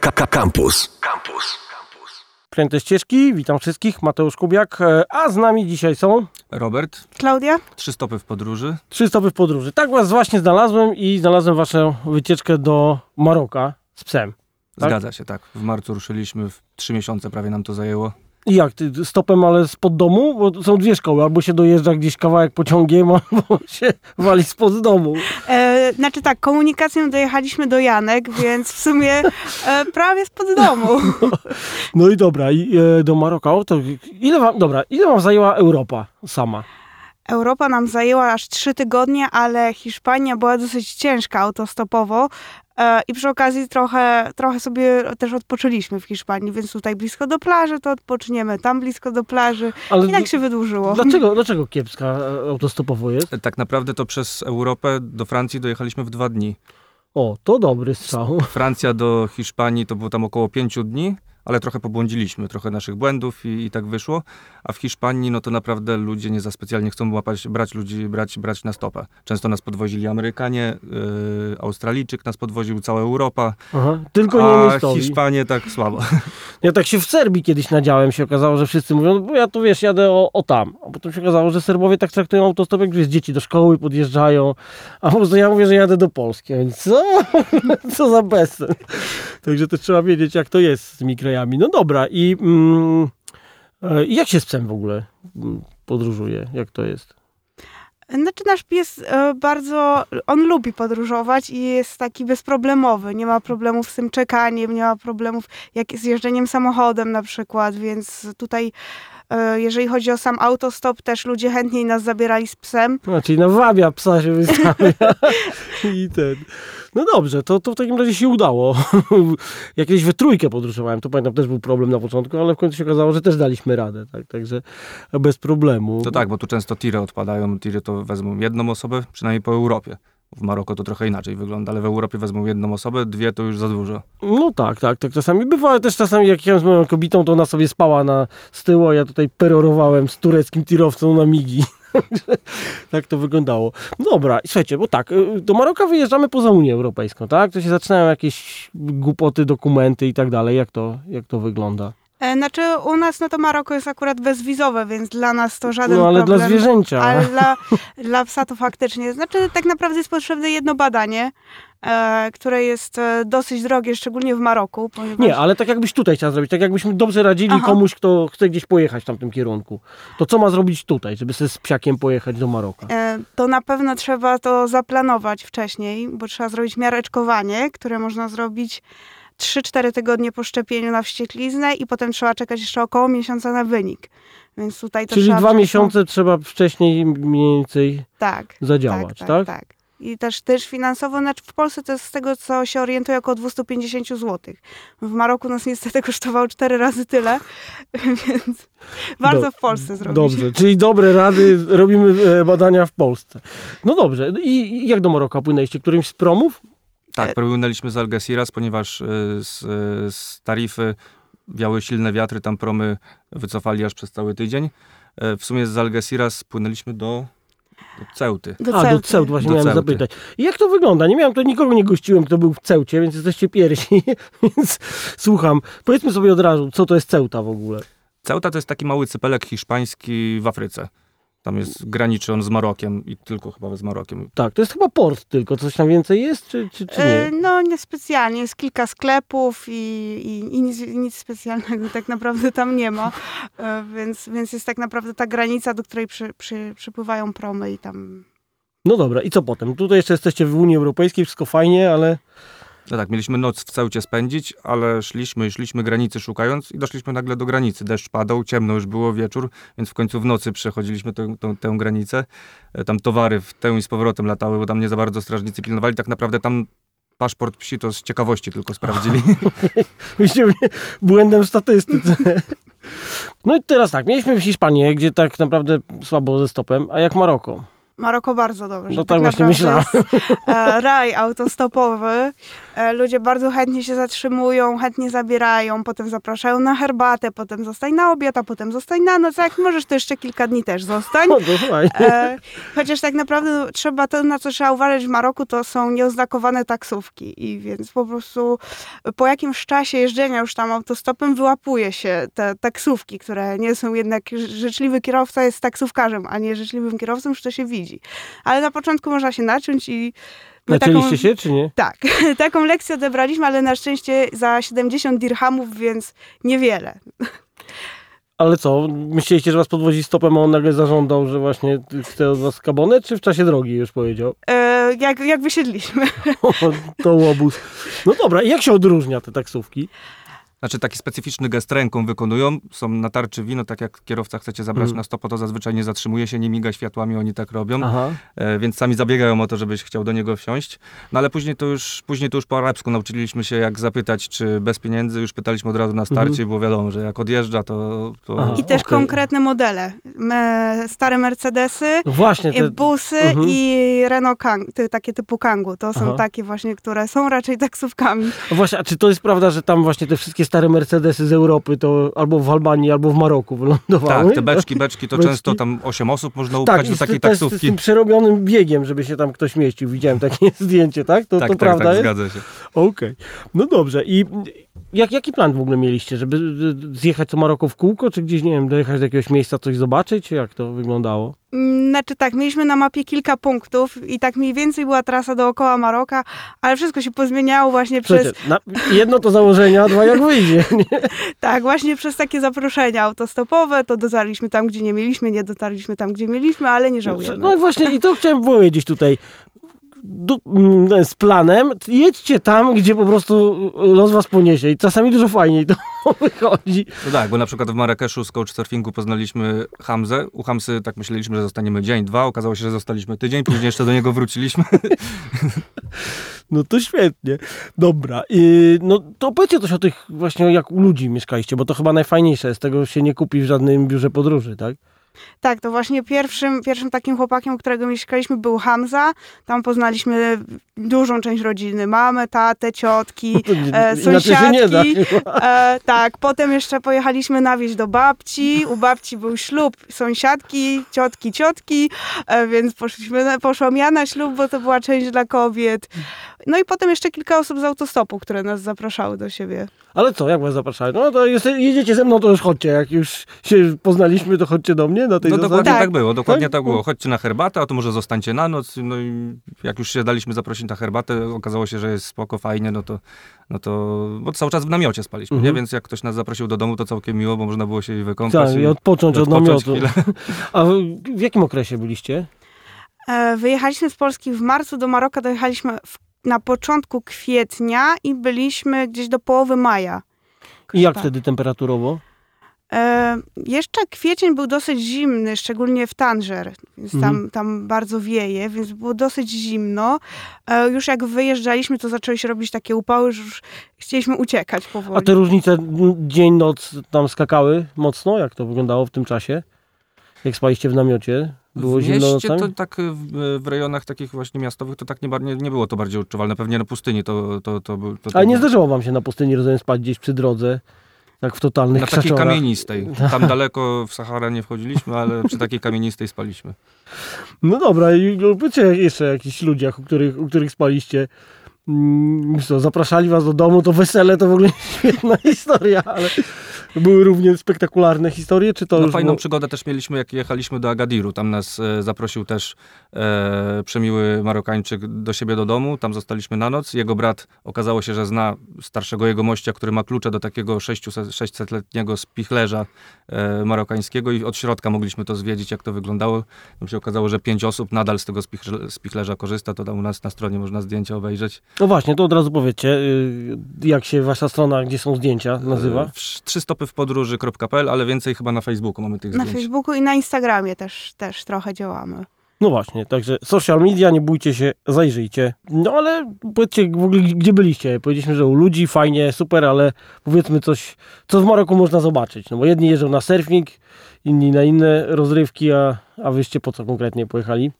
Campus. Campus. Kręte ścieżki, witam wszystkich, Mateusz Kubiak, e, a z nami dzisiaj są Robert, Klaudia? trzy stopy w podróży. trzy stopy w podróży. Tak was właśnie znalazłem i znalazłem waszą wycieczkę do Maroka z psem. Tak? Zgadza się, tak. W marcu ruszyliśmy, w trzy miesiące prawie nam to zajęło. I jak, ty stopem, ale spod domu? Bo są dwie szkoły, albo się dojeżdża gdzieś kawałek pociągiem, albo się wali spod domu. E, znaczy tak, komunikacją dojechaliśmy do Janek, więc w sumie e, prawie spod domu. No i dobra, i e, do Maroka, to ile wam, dobra, ile wam zajęła Europa sama? Europa nam zajęła aż trzy tygodnie, ale Hiszpania była dosyć ciężka autostopowo. E, I przy okazji trochę, trochę sobie też odpoczęliśmy w Hiszpanii, więc tutaj blisko do plaży to odpoczniemy, tam blisko do plaży Ale i tak się wydłużyło. dlaczego, dlaczego kiepska e, autostopowo jest? E, Tak naprawdę to przez Europę do Francji dojechaliśmy w dwa dni. O, to dobry strzał. Francja do Hiszpanii to było tam około pięciu dni, ale trochę pobłądziliśmy, trochę naszych błędów i, i tak wyszło. A w Hiszpanii no to naprawdę ludzie nie za specjalnie chcą łapać, brać ludzi, brać, brać na stopę. Często nas podwozili Amerykanie, yy, Australijczyk nas podwoził, cała Europa, Aha, tylko nie a miejscowi. Hiszpanie tak słabo. Ja tak się w Serbii kiedyś nadziałem, się okazało, że wszyscy mówią, no bo ja tu wiesz, jadę o, o tam. A potem się okazało, że Serbowie tak traktują autostop, jak wiesz, dzieci do szkoły podjeżdżają, a po prostu ja mówię, że jadę do Polski. A oni, co? co za bezsens. Także też trzeba wiedzieć, jak to jest z tymi krajami. No dobra, i mm, e, jak się z psem w ogóle mm, podróżuje? Jak to jest? Znaczy nasz pies e, bardzo, on lubi podróżować i jest taki bezproblemowy. Nie ma problemów z tym czekaniem, nie ma problemów jak z jeżdżeniem samochodem na przykład, więc tutaj e, jeżeli chodzi o sam autostop, też ludzie chętniej nas zabierali z psem. No, czyli nawabia psa się wystawia i ten. No dobrze, to, to w takim razie się udało. Jak kiedyś we trójkę podróżowałem, to pamiętam, też był problem na początku, ale w końcu się okazało, że też daliśmy radę, tak, także bez problemu. To tak, bo tu często tiry odpadają. Tiry to wezmą jedną osobę, przynajmniej po Europie. W Maroko to trochę inaczej wygląda, ale w Europie wezmą jedną osobę, dwie to już za dużo. No tak, tak, tak czasami bywa, ale też czasami jak jechałem z moją kobietą, to ona sobie spała na z tyłu, a ja tutaj perorowałem z tureckim tirowcą na migi. tak to wyglądało. Dobra, i słuchajcie, bo tak, y, do Maroka wyjeżdżamy poza Unię Europejską, tak? To się zaczynają jakieś głupoty, dokumenty i tak dalej. Jak to, jak to wygląda? E, Znaczy u nas no to Maroko jest akurat bezwizowe, więc dla nas to żaden No ale problem. dla zwierzęcia. Ale dla, dla psa to faktycznie. Znaczy, tak naprawdę jest potrzebne jedno badanie, e, które jest e, dosyć drogie, szczególnie w Maroku. Ponieważ, Nie, ale tak jakbyś tutaj chciał zrobić, tak jakbyśmy dobrze radzili Aha. komuś, kto chce gdzieś pojechać w tamtym kierunku. To co ma zrobić tutaj, żeby sobie z psiakiem pojechać do Maroka? to na pewno trzeba to zaplanować wcześniej, bo trzeba zrobić miareczkowanie, które można zrobić 3-4 tygodnie po szczepieniu na wściekliznę i potem trzeba czekać jeszcze około miesiąca na wynik. Więc tutaj to Czyli dwa wcześniej- miesiące trzeba wcześniej mniej więcej tak, zadziałać, tak, tak? tak, tak. I też, też finansowo, znaczy w Polsce to jest z tego, co się orientuję, około 250 zł. W Maroku nas niestety kosztowało cztery razy tyle, więc warto Do- w Polsce zrobić. Dobrze, czyli dobre rady, robimy e, badania w Polsce. No dobrze, i i jak do Maroka płynęliście? Którymś z promów? Tak, płynęliśmy z Algeciras, ponieważ y, z, y, z tarify wiały silne wiatry, tam promy wycofali aż przez cały tydzień. E, W sumie z Algeciras płynęliśmy do, do Ceuty. Do A, do Ceuty. Cełt właśnie Do miałem Ceuty. zapytać. I jak to wygląda? Nie miałem, to nikogo nie gościłem, kto był w Ceucie, więc jesteście pierwsi, więc słucham. Powiedzmy sobie od razu, co to jest Ceuta w ogóle? Ceuta to jest taki mały cypelek hiszpański w Afryce. Tam jest, graniczy on z Marokiem i tylko chyba z Marokiem. Tak, to jest chyba port tylko, coś tam więcej jest, czy, czy, czy E, nie? No niespecjalnie, jest kilka sklepów i, i, i nic, nic specjalnego tak naprawdę tam nie ma, E, więc, więc jest tak naprawdę ta granica, do której przy, przy, przypływają promy i tam... No dobra, i co potem? Tutaj jeszcze jesteście w Unii Europejskiej, wszystko fajnie, ale No tak, mieliśmy noc w Ceucie spędzić, ale szliśmy, szliśmy granicy szukając i doszliśmy nagle do granicy. Deszcz padał, ciemno już było, wieczór, więc w końcu w nocy przechodziliśmy tę, tę, tę granicę. E, Tam towary w tę i z powrotem latały, bo tam nie za bardzo strażnicy pilnowali. Tak naprawdę tam paszport psi to z ciekawości tylko sprawdzili. Błędem w statystyce. No i teraz tak, mieliśmy Hiszpanię, gdzie tak naprawdę słabo ze stopem, a jak Maroko? Maroko bardzo dobrze. No tak właśnie naprawdę Jest, e, raj autostopowy. E, Ludzie bardzo chętnie się zatrzymują, chętnie zabierają, potem zapraszają na herbatę, potem zostań na obiad, a potem zostań na noc. A jak możesz, to jeszcze kilka dni też zostań. No. E, chociaż tak naprawdę trzeba to, na co trzeba uważać w Maroku, to są nieoznakowane taksówki. I więc po prostu po jakimś czasie jeżdżenia już tam autostopem wyłapuje się te taksówki, które nie są jednak życzliwy kierowca jest taksówkarzem, a nie życzliwym kierowcą, już to się widzi. Ale na początku można się naciąć i Nacięliście się, czy nie? tak, taką lekcję odebraliśmy, ale na szczęście za 70 dirhamów, więc niewiele. Ale co, myśleliście, że was podwozi stopem, a on nagle zażądał, że właśnie chce od was kabonę, czy w czasie drogi już powiedział? E, jak, jak wysiedliśmy. O, to łobuz. No dobra, jak się odróżnia te taksówki? Znaczy taki specyficzny gest ręką wykonują, są na tarczy wino, tak jak kierowca chcecie zabrać Mhm. na stopo, to zazwyczaj nie zatrzymuje się, nie miga światłami, oni tak robią, Aha. e, więc sami zabiegają o to, żebyś chciał do niego wsiąść. No ale później to już, później to już po arabsku nauczyliśmy się jak zapytać, czy bez pieniędzy, już pytaliśmy od razu na starcie, Mhm. było wiadomo, że jak odjeżdża, to... to Aha. I też okej. konkretne modele. Me, stare Mercedesy, No właśnie, i te, busy Mhm. i Renault Kang, ty, takie typu Kangu. To są Aha. takie właśnie, które są raczej taksówkami. właśnie, a czy to jest prawda, że tam właśnie te wszystkie stare Mercedesy z Europy to albo w Albanii, albo w Maroku wylądowały? Tak, te beczki, beczki, to Beczki. często tam 8 osób można Tak, upchać i do z, takiej też z taksówki. tym przerobionym biegiem, żeby się tam ktoś mieścił. Widziałem takie zdjęcie, tak? To, tak, to tak, prawda tak, jest? zgadza się. Okej. No dobrze. I jak, jaki plan w ogóle mieliście? Żeby y, zjechać co Maroko w kółko, czy gdzieś, nie wiem, dojechać do jakiegoś miejsca, coś zobaczyć? Jak to wyglądało? Mm, Znaczy tak, mieliśmy na mapie kilka punktów i tak mniej więcej była trasa dookoła Maroka, ale wszystko się pozmieniało właśnie przez, Słuchajcie, na, jedno to założenia, a dwa jak wyjdzie. Nie? tak, właśnie przez takie zaproszenia autostopowe, to dotarliśmy tam, gdzie nie mieliśmy, nie dotarliśmy tam, gdzie mieliśmy, ale nie żałujemy. No i właśnie, i to chciałem powiedzieć tutaj. Mm, z planem, jedźcie tam, gdzie po prostu los was poniesie i czasami dużo fajniej to wychodzi. No tak, bo na przykład w Marrakeszu z couchsurfingu poznaliśmy Hamzę. U Hamzy tak myśleliśmy, że zostaniemy dzień, dwa. Okazało się, że zostaliśmy tydzień, później jeszcze do niego wróciliśmy. No to świetnie. Dobra. Yy, no to opowiedzcie coś o tych właśnie, jak u ludzi mieszkaliście, bo to chyba najfajniejsze. Z tego się nie kupi w żadnym biurze podróży, tak? Tak, to właśnie pierwszym, pierwszym takim chłopakiem, którego mieszkaliśmy, był Hamza. Tam poznaliśmy dużą część rodziny. Mamę, tatę, ciotki, nie- e, sąsiadki. E, tak, potem jeszcze pojechaliśmy na wieś do babci. U babci był ślub sąsiadki, ciotki, ciotki, e, więc poszliśmy, poszłam ja na ślub, bo to była część dla kobiet. No i potem jeszcze kilka osób z autostopu, które nas zapraszały do siebie. Ale co, jak was zapraszali? No to jest, jedziecie ze mną, to już chodźcie. Jak już się poznaliśmy, to chodźcie do mnie na tej No zasadzie. dokładnie tak, Tak. było, dokładnie Tak? tak było. Chodźcie na herbatę, a to może zostańcie na noc. No i jak już się daliśmy zaprosić na herbatę, okazało się, że jest spoko, fajnie, no to, no to bo cały czas w namiocie spaliśmy, Mhm. nie? Więc jak ktoś nas zaprosił do domu, to całkiem miło, bo można było się i wykąpać. Tak, i i odpocząć od namiotu. chwilę. A w, w jakim okresie byliście? E, Wyjechaliśmy z Polski w marcu, do Maroka dojechaliśmy w, na początku kwietnia i byliśmy gdzieś do połowy maja. I jak Tak. wtedy temperaturowo? E, jeszcze kwiecień był dosyć zimny, szczególnie w Tanger, więc Mhm. tam, tam bardzo wieje, więc było dosyć zimno. E, już jak wyjeżdżaliśmy, to zaczęły się robić takie upały, że już chcieliśmy uciekać powoli. A te różnice m, dzień, noc tam skakały mocno? Jak to wyglądało w tym czasie? Jak spaliście w namiocie? Było w zimno mieście nocami? to tak w, w rejonach takich właśnie miastowych to tak nie, nie, nie było to bardziej odczuwalne. Pewnie na pustyni to, to, to, był- to, to Ale nie zdarzyło wam się na pustyni, rozumiem, spać gdzieś przy drodze? Tak w totalnych Na takiej kamienistej. Tam daleko w Saharę nie wchodziliśmy, ale przy takiej kamienistej spaliśmy. No dobra, i opowiedzcie jeszcze o jakichś ludziach, u których, u których spaliście. Mm, Co, zapraszali was do domu, to wesele to w ogóle świetna historia, ale były równie spektakularne historie, czy to No, fajną było... przygodę też mieliśmy, jak jechaliśmy do Agadiru. Tam nas e, zaprosił też e, przemiły Marokańczyk do siebie do domu. Tam zostaliśmy na noc. Jego brat okazało się, że zna starszego jegomościa, który ma klucze do takiego 600 600-letniego spichlerza e, marokańskiego i od środka mogliśmy to zwiedzić, jak to wyglądało. Tam się okazało, że pięć osób nadal z tego spichle- spichlerza korzysta. To tam u nas na stronie można zdjęcia obejrzeć. No właśnie, to od razu powiedzcie, y, jak się wasza strona, gdzie są zdjęcia, nazywa? E, w- Trzy stopy w podróży.pl, ale więcej chyba na Facebooku mamy tych Na zdjęć. Facebooku i na Instagramie też, też trochę działamy. No właśnie, także social media, nie bójcie się, zajrzyjcie. No ale powiedzcie w ogóle, gdzie byliście? Powiedzieliśmy, że u ludzi fajnie, super, ale powiedzmy coś, co w Maroku można zobaczyć. No bo jedni jeżdżą na surfing, inni na inne rozrywki, a, a wyście po co konkretnie pojechali?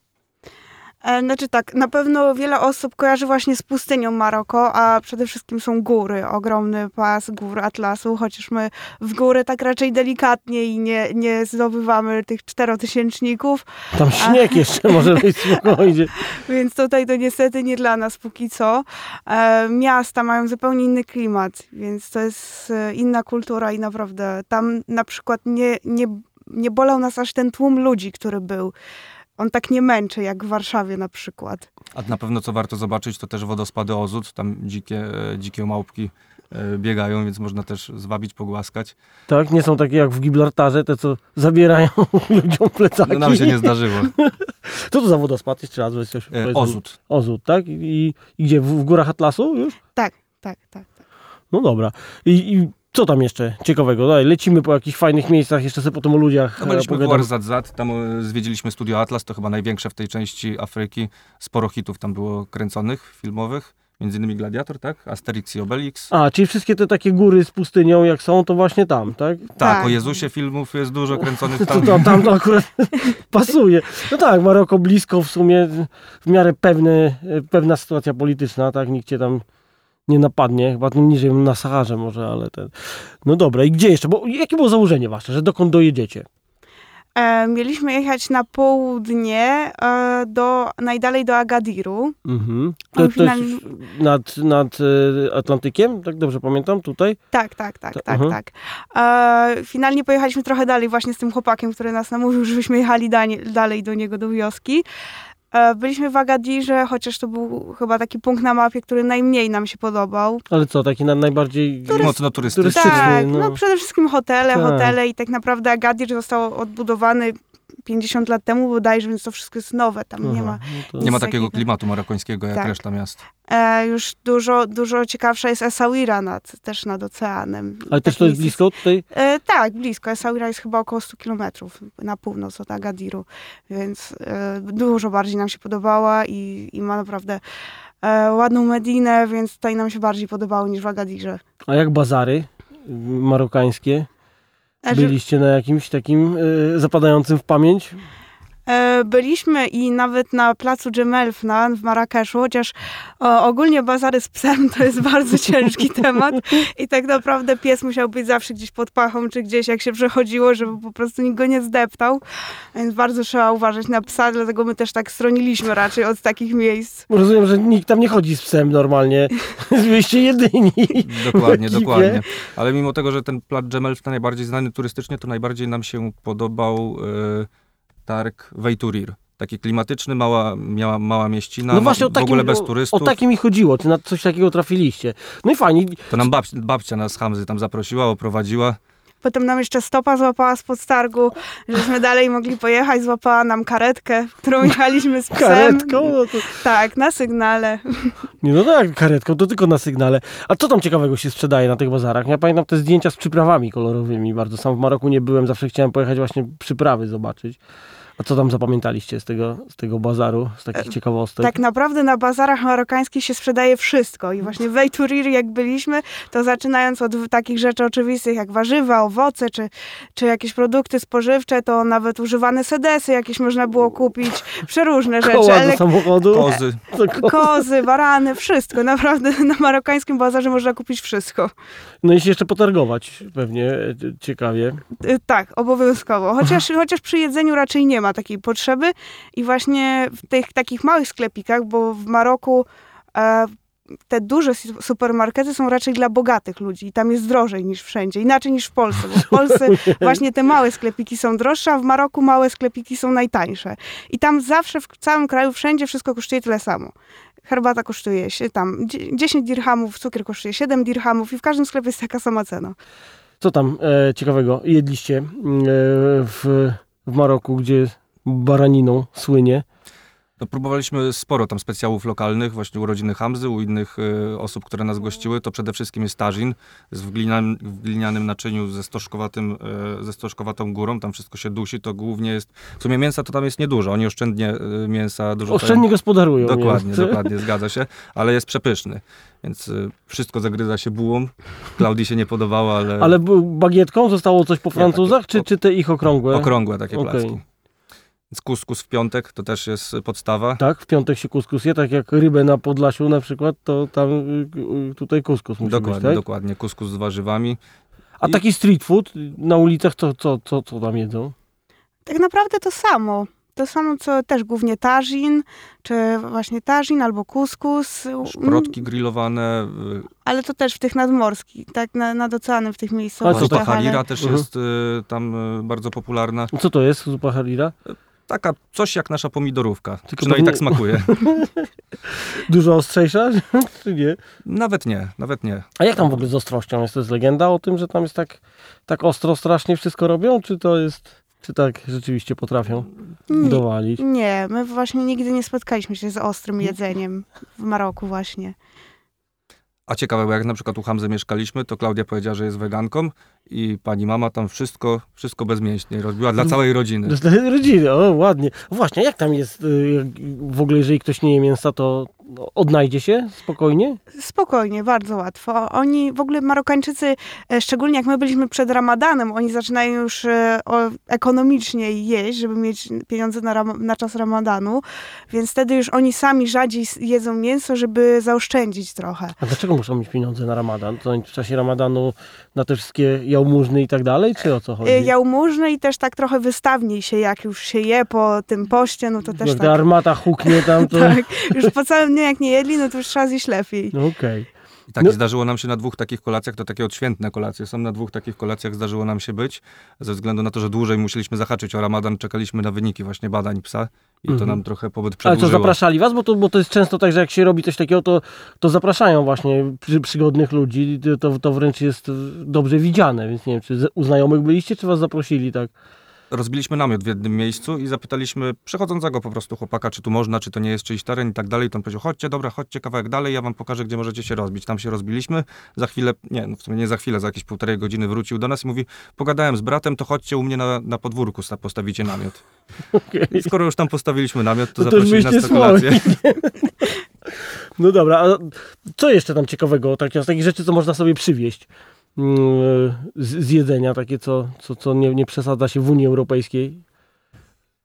E, Znaczy tak, na pewno wiele osób kojarzy właśnie z pustynią Maroko, a przede wszystkim są góry, ogromny pas gór Atlasu, chociaż my w góry tak raczej delikatnie i nie, nie zdobywamy tych czterotysięczników, Tam śnieg jeszcze może być spokojnie. więc tutaj to niestety nie dla nas póki co. E, miasta mają zupełnie inny klimat, więc to jest e, inna kultura i naprawdę tam na przykład nie, nie, nie bolał nas aż ten tłum ludzi, który był. On tak nie męczy jak w Warszawie na przykład. A na pewno co warto zobaczyć, to też wodospady Ozut. Tam dzikie, e, dzikie małpki e, biegają, więc można też zwabić, pogłaskać. Tak, nie są takie jak w Gibraltarze, te co zabierają ludziom plecaki. No, nam się nie zdarzyło. Co to za wodospad? Jeszcze raz weź coś E. Ozut. Ozut, tak? I, i gdzie? W, w górach Atlasu już? Tak, tak, tak. tak. No dobra. I, i co tam jeszcze ciekawego? Daj, lecimy po jakichś fajnych miejscach, jeszcze sobie potem o ludziach No, e, byliśmy w. Ouarzazate, tam e, zwiedziliśmy studio Atlas, to chyba największe w tej części Afryki. Sporo hitów tam było kręconych, filmowych. Między innymi Gladiator, tak? Asterix i Obelix. A, czyli wszystkie te takie góry z pustynią, jak są, to właśnie tam, tak? Tak, Tak. o Jezusie filmów jest dużo kręconych tam. to, tam to akurat pasuje. No tak, Maroko blisko w sumie, w miarę pewny, pewna sytuacja polityczna, tak? Nikt cię tam nie napadnie, chyba tu niżej na Saharze może, ale ten... No dobra, i gdzie jeszcze? Bo jakie było założenie wasze, że dokąd dojedziecie? E, mieliśmy jechać na południe, e, do, najdalej do Agadiru. Mhm. To, finalnie- nad, nad e, Atlantykiem, tak dobrze pamiętam, tutaj? Tak, tak, tak, tak, mhm. tak. E, finalnie pojechaliśmy trochę dalej właśnie z tym chłopakiem, który nas namówił, żebyśmy jechali danie, dalej do niego, do wioski. E, byliśmy w Agadirze, chociaż to był chyba taki punkt na mapie, który najmniej nam się podobał. Ale co, taki na najbardziej... Mocno turystyczny. turystyczny. Tak, no. no. przede wszystkim hotele, Tak. hotele i tak naprawdę Agadir został odbudowany 50 lat temu bodajże, więc to wszystko jest nowe, tam nie Aha, ma no to- Nie ma takiego klimatu marokońskiego jak Tak. reszta miast. E, już dużo, dużo ciekawsza jest Essaouira nad, też nad oceanem. Ale też Tak to jest blisko tutaj? E, tak, blisko. Essaouira jest chyba około 100 kilometrów na północ od Agadiru, więc e, dużo bardziej nam się podobała i, i ma naprawdę e, ładną Medinę, więc tutaj nam się bardziej podobało niż w Agadirze. A jak bazary marokańskie? Byliście na jakimś takim e, zapadającym w pamięć? E, Byliśmy i nawet na placu Dżemelfna w Marrakeszu, chociaż o, ogólnie bazary z psem to jest bardzo ciężki temat i tak naprawdę pies musiał być zawsze gdzieś pod pachą, czy gdzieś jak się przechodziło, żeby po prostu nikt go nie zdeptał, więc bardzo trzeba uważać na psa, dlatego my też tak stroniliśmy raczej od takich miejsc. Rozumiem, że nikt tam nie chodzi z psem normalnie. Byliście jedyni. Dokładnie, dokładnie. Ale mimo tego, że ten plac Dżemelf najbardziej znany turystycznie, to najbardziej nam się podobał e, targ Vejturir. Taki klimatyczny, mała, miała, mała mieścina, No właśnie o w takim, ogóle bez o, turystów. o takim mi chodziło, czy na coś takiego trafiliście. No i fajnie. To nam babcia, babcia nas z Hamzy tam zaprosiła, oprowadziła. Potem nam jeszcze stopa złapała spod targu, żeśmy dalej mogli pojechać, złapała nam karetkę, w którą jechaliśmy z psem. Karetką? No to, Tak, na sygnale. nie, no tak, karetką, to tylko na sygnale. A co tam ciekawego się sprzedaje na tych bazarach? Ja pamiętam te zdjęcia z przyprawami kolorowymi bardzo. Sam w Maroku nie byłem, zawsze chciałem pojechać właśnie przyprawy zobaczyć. A co tam zapamiętaliście z tego, z tego bazaru, z takich ciekawostek? Tak naprawdę na bazarach marokańskich się sprzedaje wszystko i właśnie w jak byliśmy, to zaczynając od takich rzeczy oczywistych jak warzywa, owoce, czy, czy jakieś produkty spożywcze, to nawet używane sedesy jakieś można było kupić, przeróżne rzeczy, Koła do samochodu? Kozy. Kozy, barany, wszystko. Naprawdę na marokańskim bazarze można kupić wszystko. No i się jeszcze potargować pewnie, e, ciekawie. Y, Tak, obowiązkowo. Chociaż, chociaż przy jedzeniu raczej nie ma takiej potrzeby. I właśnie w tych takich małych sklepikach, bo w Maroku e, te duże su- supermarkety są raczej dla bogatych ludzi i tam jest drożej niż wszędzie. Inaczej niż w Polsce, bo w Polsce właśnie te małe sklepiki są droższe, a w Maroku małe sklepiki są najtańsze. I tam zawsze w całym kraju, wszędzie wszystko kosztuje tyle samo. Herbata kosztuje się tam dzie- 10 dirhamów, cukier kosztuje 7 dirhamów i w każdym sklepie jest taka sama cena. Co tam e, ciekawego jedliście mm, e, w, w Maroku, gdzie baraniną słynie? No, próbowaliśmy sporo tam specjałów lokalnych, właśnie urodziny Hamzy, u innych y, osób, które nas gościły. To przede wszystkim jest tażin z w glinianym, w glinianym naczyniu ze stożkowatym, y, ze stożkowatą górą. Tam wszystko się dusi, to głównie jest... W sumie mięsa to tam jest niedużo. Oni oszczędnie y, mięsa dużo... Oszczędnie gospodarują. Dokładnie, nie? dokładnie, zgadza się, ale jest przepyszny. Więc y, wszystko zagryza się bułą. Klaudii się nie podobało, ale, Ale bagietką zostało coś po Nie, Francuzach, takie- czy, czy te ich okrągłe? okrągłe takie Okej. placki. Kuskus w piątek to też jest podstawa. Tak, w piątek się kuskus je, tak jak rybę na Podlasiu na przykład, to tam y, y, tutaj kuskus musi Dokładnie, być, tak? dokładnie. Kuskus z warzywami. A I- taki street food na ulicach, to co, co, co tam jedzą? Tak naprawdę to samo. To samo, co też głównie tażin, czy właśnie tażin albo kuskus. Szprotki grillowane. y, Ale to też w tych nadmorskich, tak na, nad oceanem w tych A co miejscowościach. to Zupa ale- harira też Mhm. jest y, tam y, bardzo popularna. Co to jest zupa harira? Taka coś jak nasza pomidorówka. Tylko Przynajmniej pewnie- tak smakuje. Dużo ostrzejsza, czy nie? Nawet nie, nawet nie. A jak tam w ogóle z ostrością? Jest to jest legenda o tym, że tam jest tak, tak ostro, strasznie wszystko robią? Czy to jest, czy tak rzeczywiście potrafią Nie, dowalić? nie, my właśnie nigdy nie spotkaliśmy się z ostrym jedzeniem w Maroku właśnie. A ciekawe, bo jak na przykład u Hamzy mieszkaliśmy, to Klaudia powiedziała, że jest weganką i pani mama tam wszystko, wszystko bezmięśnie robiła dla całej rodziny. Dla rodziny, o ładnie. Właśnie, jak tam jest y, w ogóle, jeżeli ktoś nie je mięsa, to no, odnajdzie się spokojnie? Spokojnie, bardzo łatwo. Oni, w ogóle Marokańczycy, e, szczególnie jak my byliśmy przed Ramadanem, oni zaczynają już e, ekonomicznie jeść, żeby mieć pieniądze na, ram, na czas Ramadanu, więc wtedy już oni sami rzadziej jedzą mięso, żeby zaoszczędzić trochę. A dlaczego muszą mieć pieniądze na ramadan? To oni w czasie ramadanu na te wszystkie jałmużny i tak dalej, czy o co chodzi? E, Jałmużny i też tak trochę wystawniej się, jak już się je po tym poście, no to też Jak ta tak, armata huknie tam, to... tak, już po całym dniu jak nie jedli, no to już trzeba zjeść lepiej. No okej. I tak No- zdarzyło nam się na dwóch takich kolacjach, to takie odświętne kolacje są, na dwóch takich kolacjach zdarzyło nam się być, ze względu na to, że dłużej musieliśmy zahaczyć o Ramadan, czekaliśmy na wyniki właśnie badań psa i to Mhm. nam trochę pobyt Ale przedłużyło. co, zapraszali was? Bo to, bo to jest często tak, że jak się robi coś takiego, to, to zapraszają właśnie przy, przygodnych ludzi. To, to wręcz jest dobrze widziane, więc nie wiem, czy u znajomych byliście, czy was zaprosili, tak? Rozbiliśmy namiot w jednym miejscu i zapytaliśmy przechodzącego po prostu chłopaka, czy tu można, czy to nie jest czyjś teren i tak dalej. To on powiedział, chodźcie, dobra, chodźcie kawałek dalej, ja wam pokażę, gdzie możecie się rozbić. Tam się rozbiliśmy. Za chwilę, nie, no w sumie nie za chwilę, za jakieś półtorej godziny wrócił do nas i mówi, pogadałem z bratem, to chodźcie u mnie na, na podwórku, sta- postawicie namiot. Okej. I skoro już tam postawiliśmy namiot, to No to zaprosili nas na kolację. No dobra, a co jeszcze tam ciekawego, takie, z takich rzeczy, co można sobie przywieźć z, jedzenia, takie, co, co, co nie, nie przesadza się w Unii Europejskiej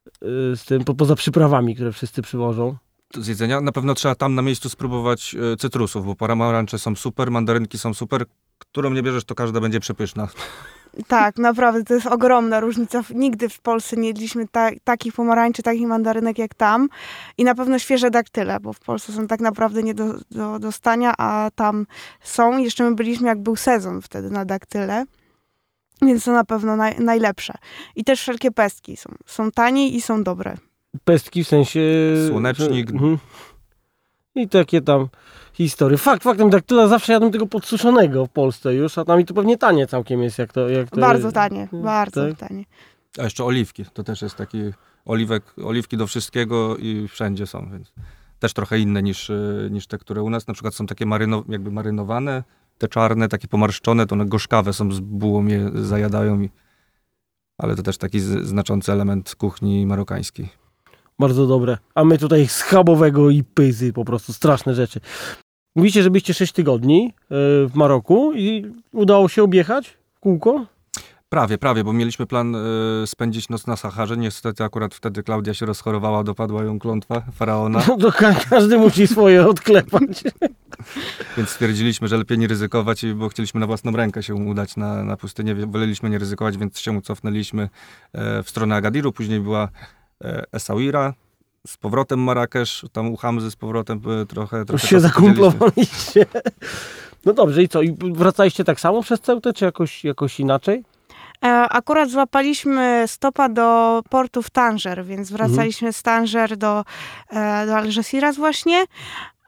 y, z tym, po, poza przyprawami, które wszyscy przywożą. z jedzenia. Na pewno trzeba tam na miejscu spróbować e, cytrusów, bo paramorancze są super, mandarynki są super. Którą nie bierzesz, to każda będzie przepyszna. Tak, naprawdę, to jest ogromna różnica. Nigdy w Polsce nie jedliśmy ta, takich pomarańczy, takich mandarynek jak tam. I na pewno świeże daktyle, bo w Polsce są tak naprawdę nie do, do dostania, a tam są. Jeszcze my byliśmy, jak był sezon wtedy na daktyle. Więc to na pewno naj, najlepsze. I też wszelkie pestki są, są tanie i są dobre. Pestki w sensie... Słonecznik. mhm. I takie tam historie. Fakt, faktem, daktyla zawsze jadłem tego podsuszonego w Polsce już, a tam i to pewnie tanie całkiem jest, jak to... Jak to Bardzo tanie, tak? bardzo tanie. A jeszcze oliwki. To też jest taki oliwek, oliwki do wszystkiego i wszędzie są, więc też trochę inne niż, y, niż te, które u nas. Na przykład są takie maryno, jakby marynowane, te czarne, takie pomarszczone, to one gorzkawe są z bułą, je zajadają. I... Ale to też taki z, znaczący element kuchni marokańskiej. Bardzo dobre. A my tutaj schabowego i pyzy, po prostu straszne rzeczy. Mówicie, że byliście 6 tygodni e, w Maroku i udało się objechać w kółko? Prawie, prawie, bo mieliśmy plan y, spędzić noc na Saharze. Niestety akurat wtedy Klaudia się rozchorowała, dopadła ją klątwa faraona, No to ka- każdy musi swoje odklepać. więc stwierdziliśmy, że lepiej nie ryzykować, bo chcieliśmy na własną rękę się udać na, na pustynię. Woleliśmy nie ryzykować, więc się cofnęliśmy e, w stronę Agadiru. Później była e, Essaouira, z powrotem Marrakesz, tam u Hamzy z powrotem e, trochę, Już trochę się czasu podzieliliśmy. zakumplowaliście. No dobrze, i co? I wracaliście tak samo przez Ceutę, czy jakoś, jakoś inaczej? E, Akurat złapaliśmy stopa do portu w Tanger, więc wracaliśmy z Tanger do, e, do Algeciras właśnie.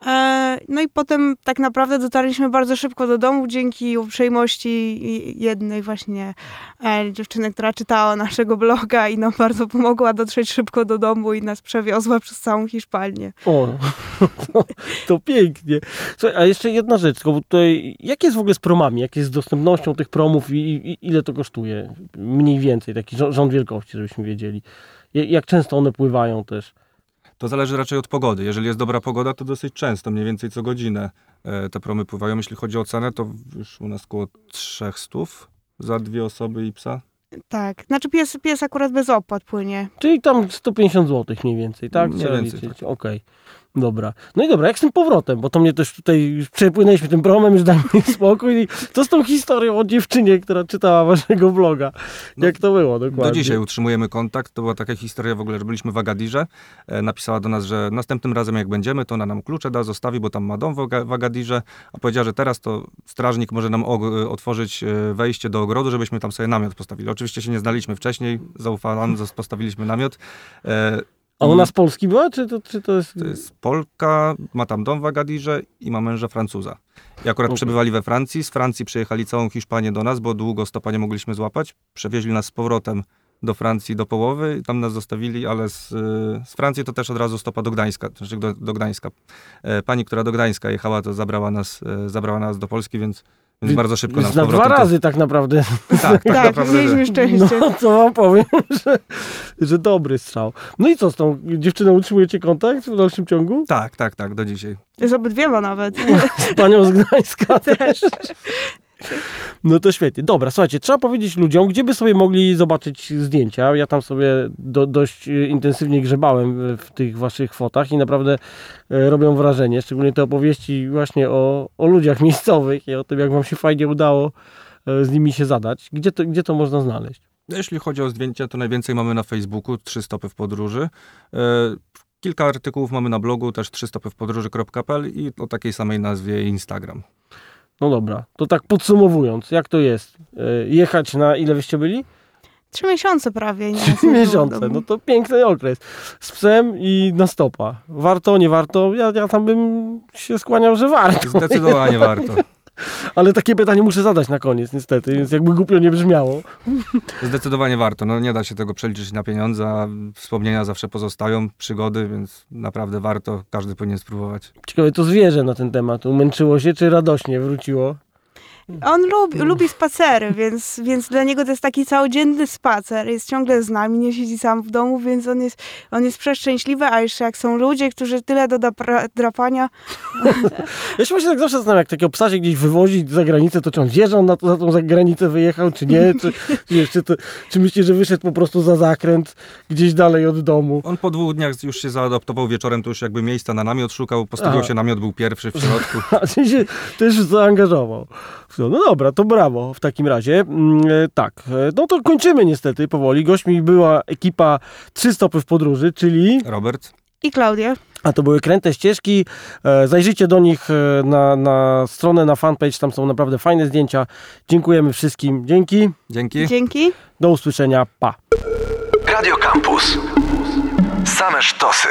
E, No i potem tak naprawdę dotarliśmy bardzo szybko do domu dzięki uprzejmości jednej właśnie e, dziewczyny, która czytała naszego bloga i nam bardzo pomogła dotrzeć szybko do domu i nas przewiozła przez całą Hiszpanię. O, to, to pięknie. Słuchaj, a jeszcze jedna rzecz, tutaj, jak jest w ogóle z promami? Jak jest z dostępnością tych promów i, i ile to kosztuje? Mniej więcej, taki rząd wielkości, żebyśmy wiedzieli. Ja- Jak często one pływają też? To zależy raczej od pogody. Jeżeli jest dobra pogoda, to dosyć często, mniej więcej co godzinę e, te promy pływają. Jeśli chodzi o cenę, to już u nas około 300 za dwie osoby i psa. Tak, znaczy pies, pies akurat bez opłat płynie. Czyli tam 150 zł mniej więcej, tak? Mniej więcej, tak. Okej. Dobra. No i dobra, jak z tym powrotem? Bo to mnie też tutaj przepłynęliśmy tym promem, już daj mi spokój. I co z tą historią o dziewczynie, która czytała waszego vloga? No, Jak to było dokładnie? Do dzisiaj utrzymujemy kontakt. To była taka historia w ogóle, że byliśmy w Agadirze. E, napisała do nas, że następnym razem jak będziemy, to ona nam klucze da, zostawi, bo tam ma dom w, Aga- w Agadirze. A powiedziała, że teraz to strażnik może nam og- otworzyć e, wejście do ogrodu, żebyśmy tam sobie namiot postawili. Oczywiście się nie znaliśmy wcześniej, zaufała nam, postawiliśmy namiot. E, A ona z Polski była, czy to, czy to jest... To jest Polka, ma tam dom w Agadirze i ma męża Francuza. I akurat Okej. przebywali we Francji. Z Francji przyjechali całą Hiszpanię do nas, bo długo stopa nie mogliśmy złapać. Przewieźli nas z powrotem do Francji do połowy i tam nas zostawili, ale z, y, z Francji to też od razu stopa do Gdańska. Znaczy do, do Gdańska. E, Pani, która do Gdańska jechała, to zabrała nas, e, zabrała nas do Polski, więc, więc bardzo szybko nam na dwa to- razy tak naprawdę. Tak, tak, Tak, naprawdę. mieliśmy szczęście. No, co wam powiem, że, że dobry strzał. No i co z tą dziewczyną? Utrzymujecie kontakt w dalszym ciągu? Tak, tak, tak, do dzisiaj. Z obydwiema nawet. Z panią z Gdańska też. No to świetnie. Dobra, słuchajcie, trzeba powiedzieć ludziom, gdzie by sobie mogli zobaczyć zdjęcia. Ja tam sobie do, dość e, intensywnie grzebałem w tych waszych fotach i naprawdę e, robią wrażenie. Szczególnie te opowieści właśnie o, o ludziach miejscowych i o tym, jak wam się fajnie udało e, z nimi się zadać. Gdzie to, gdzie to można znaleźć? Jeśli chodzi o zdjęcia, to najwięcej mamy na Facebooku, trzy stopy w podróży. Kilka artykułów mamy na blogu, też trzy stopy w podróży.pl i o takiej samej nazwie Instagram. No dobra, to tak podsumowując, jak to jest? E, Jechać na ile wyście byli? Trzy miesiące prawie. Nie Trzy miesiące, no to piękny okres. Z psem i na stopa. Warto, nie warto? Ja, ja tam bym się skłaniał, że warto. Zdecydowanie warto. Ale takie pytanie muszę zadać na koniec, niestety, więc jakby głupio nie brzmiało. Zdecydowanie warto. No, nie da się tego przeliczyć na pieniądze, a wspomnienia zawsze pozostają, przygody, więc naprawdę warto. Każdy powinien spróbować. Ciekawe, to zwierzę na ten temat. Umęczyło się, czy radośnie wróciło? On lubi, lubi spacery, więc, więc dla niego to jest taki całodzienny spacer. Jest ciągle z nami, nie siedzi sam w domu, więc on jest, on jest przeszczęśliwy, a jeszcze jak są ludzie, którzy tyle do drapania, Ja się właśnie tak zawsze zastanawiam, jak takiego psa się gdzieś wywozi za granicę, to czy on on na za tą zagranicę wyjechał, czy nie? Czy, czy, wiesz, czy, to, czy myślisz, że wyszedł po prostu za zakręt gdzieś dalej od domu? On po dwóch dniach już się zaadaptował wieczorem, to już jakby miejsca na namiot szukał, postawił Aha. się namiot, był pierwszy w środku. A ty się też zaangażował. No, no dobra, to brawo w takim razie. Mm, e, tak, e, no to kończymy niestety powoli. Gośćmi była ekipa Trzy Stopy w Podróży, czyli... Robert, i Klaudia. A to były kręte ścieżki. E, Zajrzyjcie do nich na, na stronę, na fanpage, tam są naprawdę fajne zdjęcia. Dziękujemy wszystkim. Dzięki. dzięki. Dzięki. Do usłyszenia. Pa. Radio Campus. Same sztosy.